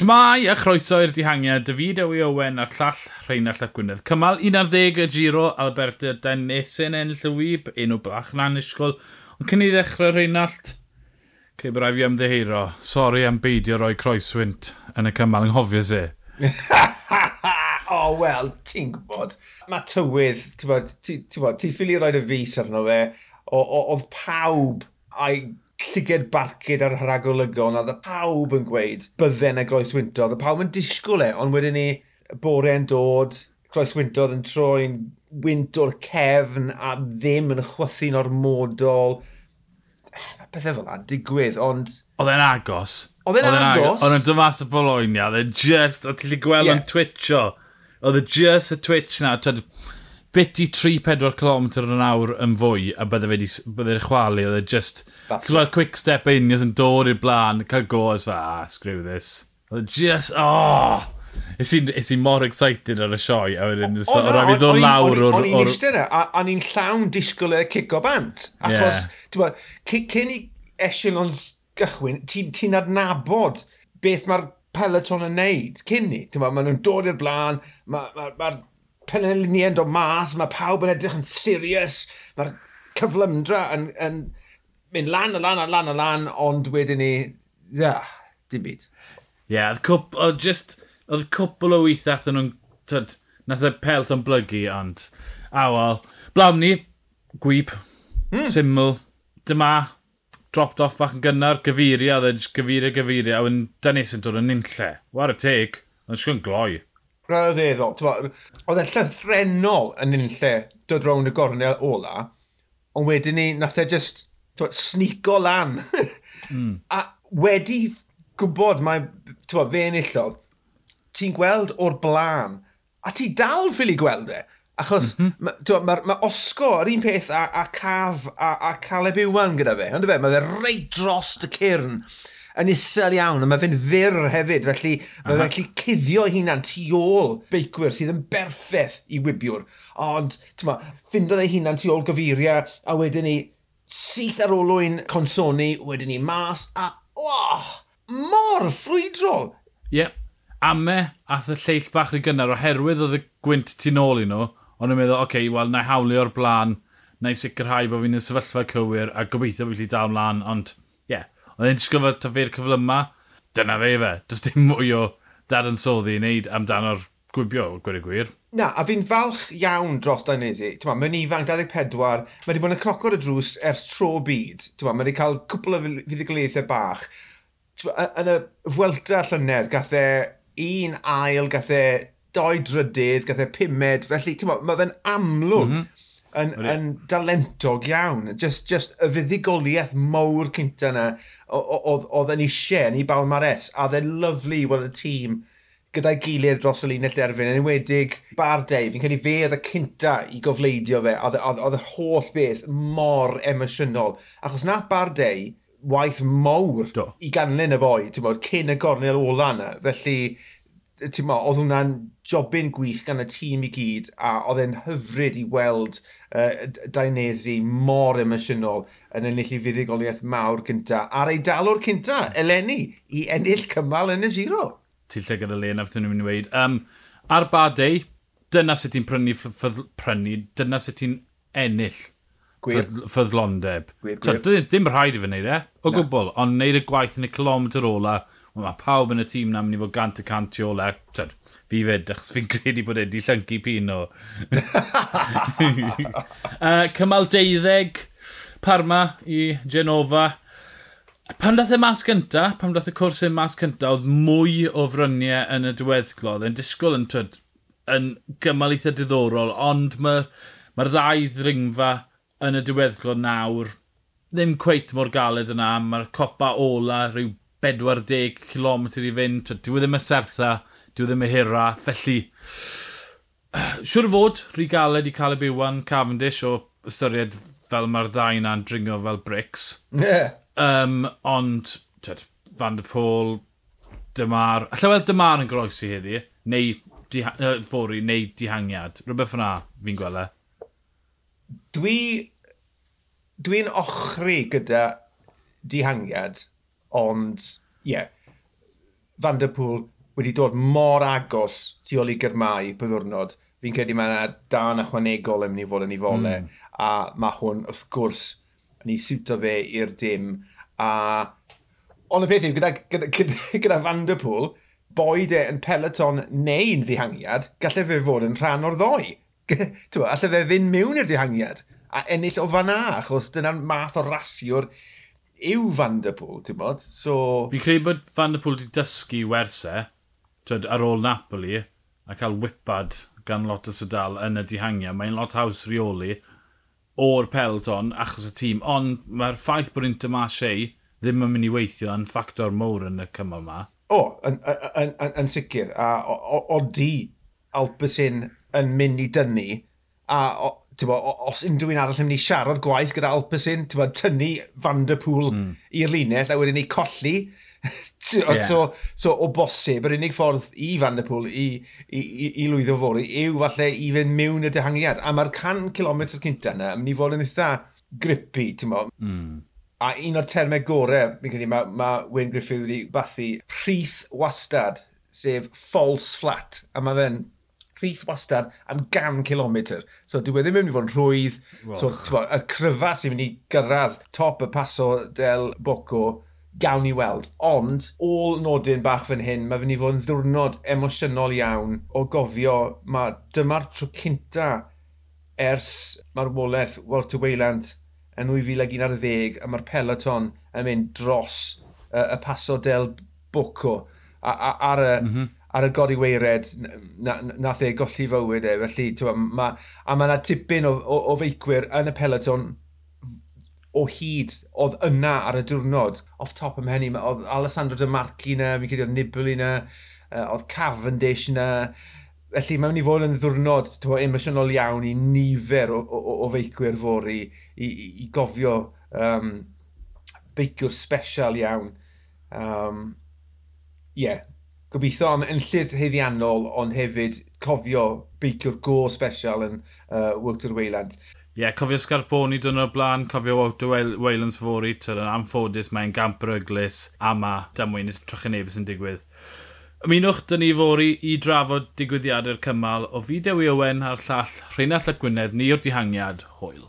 Tmai a chroeso i'r dihangiad, David Ewi Owen a'r llall Rheinald Ap Gwynedd. Cymal 11 y Giro, Alberta Danesyn ennill y wyb, un o bach na anusgol. Ond cyn i ddechrau Rheinald, cei bod rai fi ymddeheiro, sori am beidio roi croeswynt yn y cymal, yng Nghofio se. o, oh, wel, ti'n gwybod, mae tywydd, ti'n gwybod, ti'n ti ffili roed y fus arno fe, oedd pawb a'i llyged barcud ar rhagolygon a dda pawb yn gweud bydden y groes wynto. dda pawb yn disgwyl e, ond wedyn ni bore'n dod, groes wynto yn troi'n wynt o'r cefn a ddim yn chwythu'n ormodol. Pethau fel yna, digwydd, ond... Oedd e'n agos. Oedd e'n agos? Oedd e'n dymas y Bologna, oedd e'n just, oedd ti'n gweld yeah. o'n twitcho. Oedd e'n just y twitch na, twyd, bit i 3-4 km yn awr yn fwy a bydde fe di, bydde chwalu, oedd e just... Ti'n quick step unios yn dod i'r blaen, cael goes fe, ah, screw this. Oedd e just, oh! Is i mor excited ar y sioe, a wedyn, o, rhaid fi ddod lawr o'r... O'n i'n eistedd yna, a o'n i'n llawn disgwyl y cico bant. Achos, yeah. ti'n cyn i echelons gychwyn, ti'n adnabod beth mae'r peloton yn neud cyn ni. Ti'n maen nhw'n dod i'r blaen, mae'r ma, ma, ma peneliniau'n dod mas, mae pawb yn edrych yn serious, mae'r cyflymdra yn, yn mynd lan a lan a lan a lan, ond wedyn ni, ia, dim byd. Ie, yeah, oedd just, oedd cwpl o weithio athyn nhw'n, tyd, nath y pelt yn blygu, ond, awol. Blawn ni, gwyb, mm. syml, dyma, dropped off bach yn gynnar, gyfeirio, oedd e, gyfeirio, gyfeirio, a wedyn, da yn dod yn unlle. War y teg, ond e ysgwy'n gloi. Rhyfeddol. Oedd e llythrenol yn un lle dod rown y gornel ola, ond wedyn ni, nath e just twa, snico lan. mm. A wedi gwybod mae twa, fe enillodd, ti'n gweld o'r blaen, a ti dal ffili gweld e. Achos mm -hmm. mae ma, Osgo yr un peth a, a Caf a, a Caleb Iwan gyda fe. Ond fe, mae fe reit dros y cyrn yn isel iawn, a mae fe'n fyr hefyd, felly mae fe'n gallu cuddio hunan tu ôl beicwyr sydd yn berffaith i wybiwr. Ond, ti'n ma, ffindodd ei hunan tu ôl gyfuriau, a wedyn ni syth ar olwyn consoni, wedyn ni mas, a oh, mor ffrwydrol! Ie, yeah. ame ath y lleill bach yn gynnar oherwydd oedd y gwynt tu nôl i nhw, ond yn meddwl, oce, okay, wel, na hawlio'r blaen, na i sicrhau bod fi'n y sefyllfa cywir, a gobeithio fi dal mlaen, ond Oedd e'n disgwyl ta fe'r cyfle yma, dyna fe fe. Does dim mwy o dad yn soddi i wneud amdano'r gwybio, gwir y gwir. Na, a fi'n falch iawn dros da nesi. Mae yn ifanc 24, mae wedi bod yn y y drws ers tro byd. Mae wedi cael cwpl o fuddigoliaethau bach. Yn y fwelta llynedd, gath e un ail, gath e doi drydydd, gath e pumed. Felly, mae fe'n amlwg mm -hmm yn, yn dalentog iawn. Just, just y fuddigoliaeth mawr cynta yna oedd yn eisiau yn ei balmares. A dde'n lyflu weld y tîm gyda'i gilydd dros y linell derfyn, yn enwedig Bardei, fi'n credu fe oedd y cynta i gofleidio fe, oedd y holl beth mor emosiynol. Achos nath Bardei waith mawr Do. i ganlyn y boi, ti'n bod, cyn y gornel ola yna. Felly, ti'n mo, oedd hwnna'n jobyn gwych gan y tîm i gyd a oedd e'n hyfryd i weld uh, Dainesi mor emosiynol yn ennill i fuddigoliaeth mawr cynta a'r eidalwr cynta, eleni, i ennill cymal yn y giro. Ti'n lle gyda Len, aethon ni'n mynd i weid. Um, ar badau, dyna sut ti'n prynu, prynu, dyna sut ti'n ennill ffyddlondeb. Ffydd dim rhaid i fy wneud e, o gwbl, ond wneud y gwaith yn y kilometr ola, mae pawb yn y tîm na mynd i fod gant y cant i ola. Tyd, fi fyd, achos fi'n credu bod Eddie Llyncu Pino. uh, cymal deuddeg Parma i Genova. Pan dath y mas cynta, pan dath y cwrs yn mas cynta, oedd mwy o fryniau yn y diweddglo. Oedd yn disgwyl yn, twyd, yn gymal eitha diddorol, ond mae'r ma, ma ddau ddringfa yn y diweddglo nawr ddim cweit mor galed yna. Mae'r copa ola rhyw 40 km i fynd, dwi e ddim y sertha, dwi e ddim y hira, felly... Siwr fod, rhy galed i cael y bywan Cavendish o ystyried fel mae'r ddau na'n dringo fel bricks. Yeah. Um, ond, twed, Van der Pôl, Dymar... Alla weld Dymar yn groesi heddi, neu diha, uh, fori, neu dihangiad. Rhywbeth yna, fi'n gweld e. Dwi... Dwi'n ochri gyda dihangiad ond ie, yeah, Van der Pŵl wedi dod mor agos tu ôl i gyrmau byddwrnod. Fi'n credu mae yna dan ychwanegol yn mynd i fod yn ei fole, mm. a mae hwn wrth gwrs yn ei siwto fe i'r dim. A... Ond y peth yw, gyda, gyda, gyda, gyda Van der Pŵl, boed e yn peleton neu'n ddihangiad, gallai fe fod yn rhan o'r ddoi. Allai fe fynd mewn i'r dihangiad a ennill o fanna, achos dyna'r math o rasiwr yw Van Der Pŵl, ti'n bod? So... Fi'n credu bod Van Der Pŵl wedi dysgu werse twyd, ar ôl Napoli a cael whipad gan lot o sydal yn y dihangiau. Mae'n lot haws reoli o'r pelton achos y tîm, ond mae'r ffaith bod Inter Marseille ddim yn mynd i weithio yn ffactor mowr yn y cymal yma. O, yn, yn, yn, yn sicr. A o, o, o di Alpesyn yn mynd i dynnu, a o, bo, os unrhyw un arall yn mynd i siarad gwaith gyda Alpesyn, bo, tynnu Vanderpool mm. i'r linell a wedyn ei colli. yeah. so, so, o bosib, yr unig ffordd i Vanderpool i, i, i, i lwyddo fori yw falle i fynd mewn y dehangiad. A mae'r 100 km cynta yna yn mynd i fod yn eitha grippy, ti'n mo. Mm. A un o'r termau gorau, mi'n credu, mae ma Wayne Griffith wedi bathu rhith wastad, sef false flat. A mae fe'n rhith wastad am gan kilometr. So dwi wedi mynd i fod yn rhwydd. Wow. So, bo, y cryfa sy'n mynd i gyrraedd top y paso del Boco, gawn i weld. Ond, ôl nodyn bach fan hyn, mae fynd i fod yn ddiwrnod emosiynol iawn o gofio mae dyma'r tro cynta ers marwolaeth Walter Weyland yn 2011 a mae'r peloton yn mynd dros uh, y paso del Boco a, a, ar y, mm -hmm ar y godi weired nath na, na e golli fywyd e. Felly, twa, ma, a mae yna tipyn o, o, o feicwyr yn y peloton o hyd oedd yna ar y diwrnod off top ym henni. Oedd Alessandro de Marchi na, fi'n credu oedd Nibli na, oedd Cavendish na. Felly mae'n mynd i fod yn ddiwrnod twa, emosiynol iawn i nifer o, o, o feicwyr fori i, i, i gofio um, beicwr special iawn. Um, yeah, gobeithio am enllydd heiddiannol, ond hefyd cofio beiciwr go special yn uh, World Tour Weyland. Ie, yeah, cofio Scarponi dyn o'r blaen, cofio Wouter Weylands fori, tyr yn amffodus mae'n gamp ryglis, a ma damwyn y trochenebus yn digwydd. Ymunwch dyn ni fori i drafod digwyddiadau'r cymal o Fidew i Owen a'r llall Rheinald Llyt Gwynedd, ni o'r dihangiad, hwyl.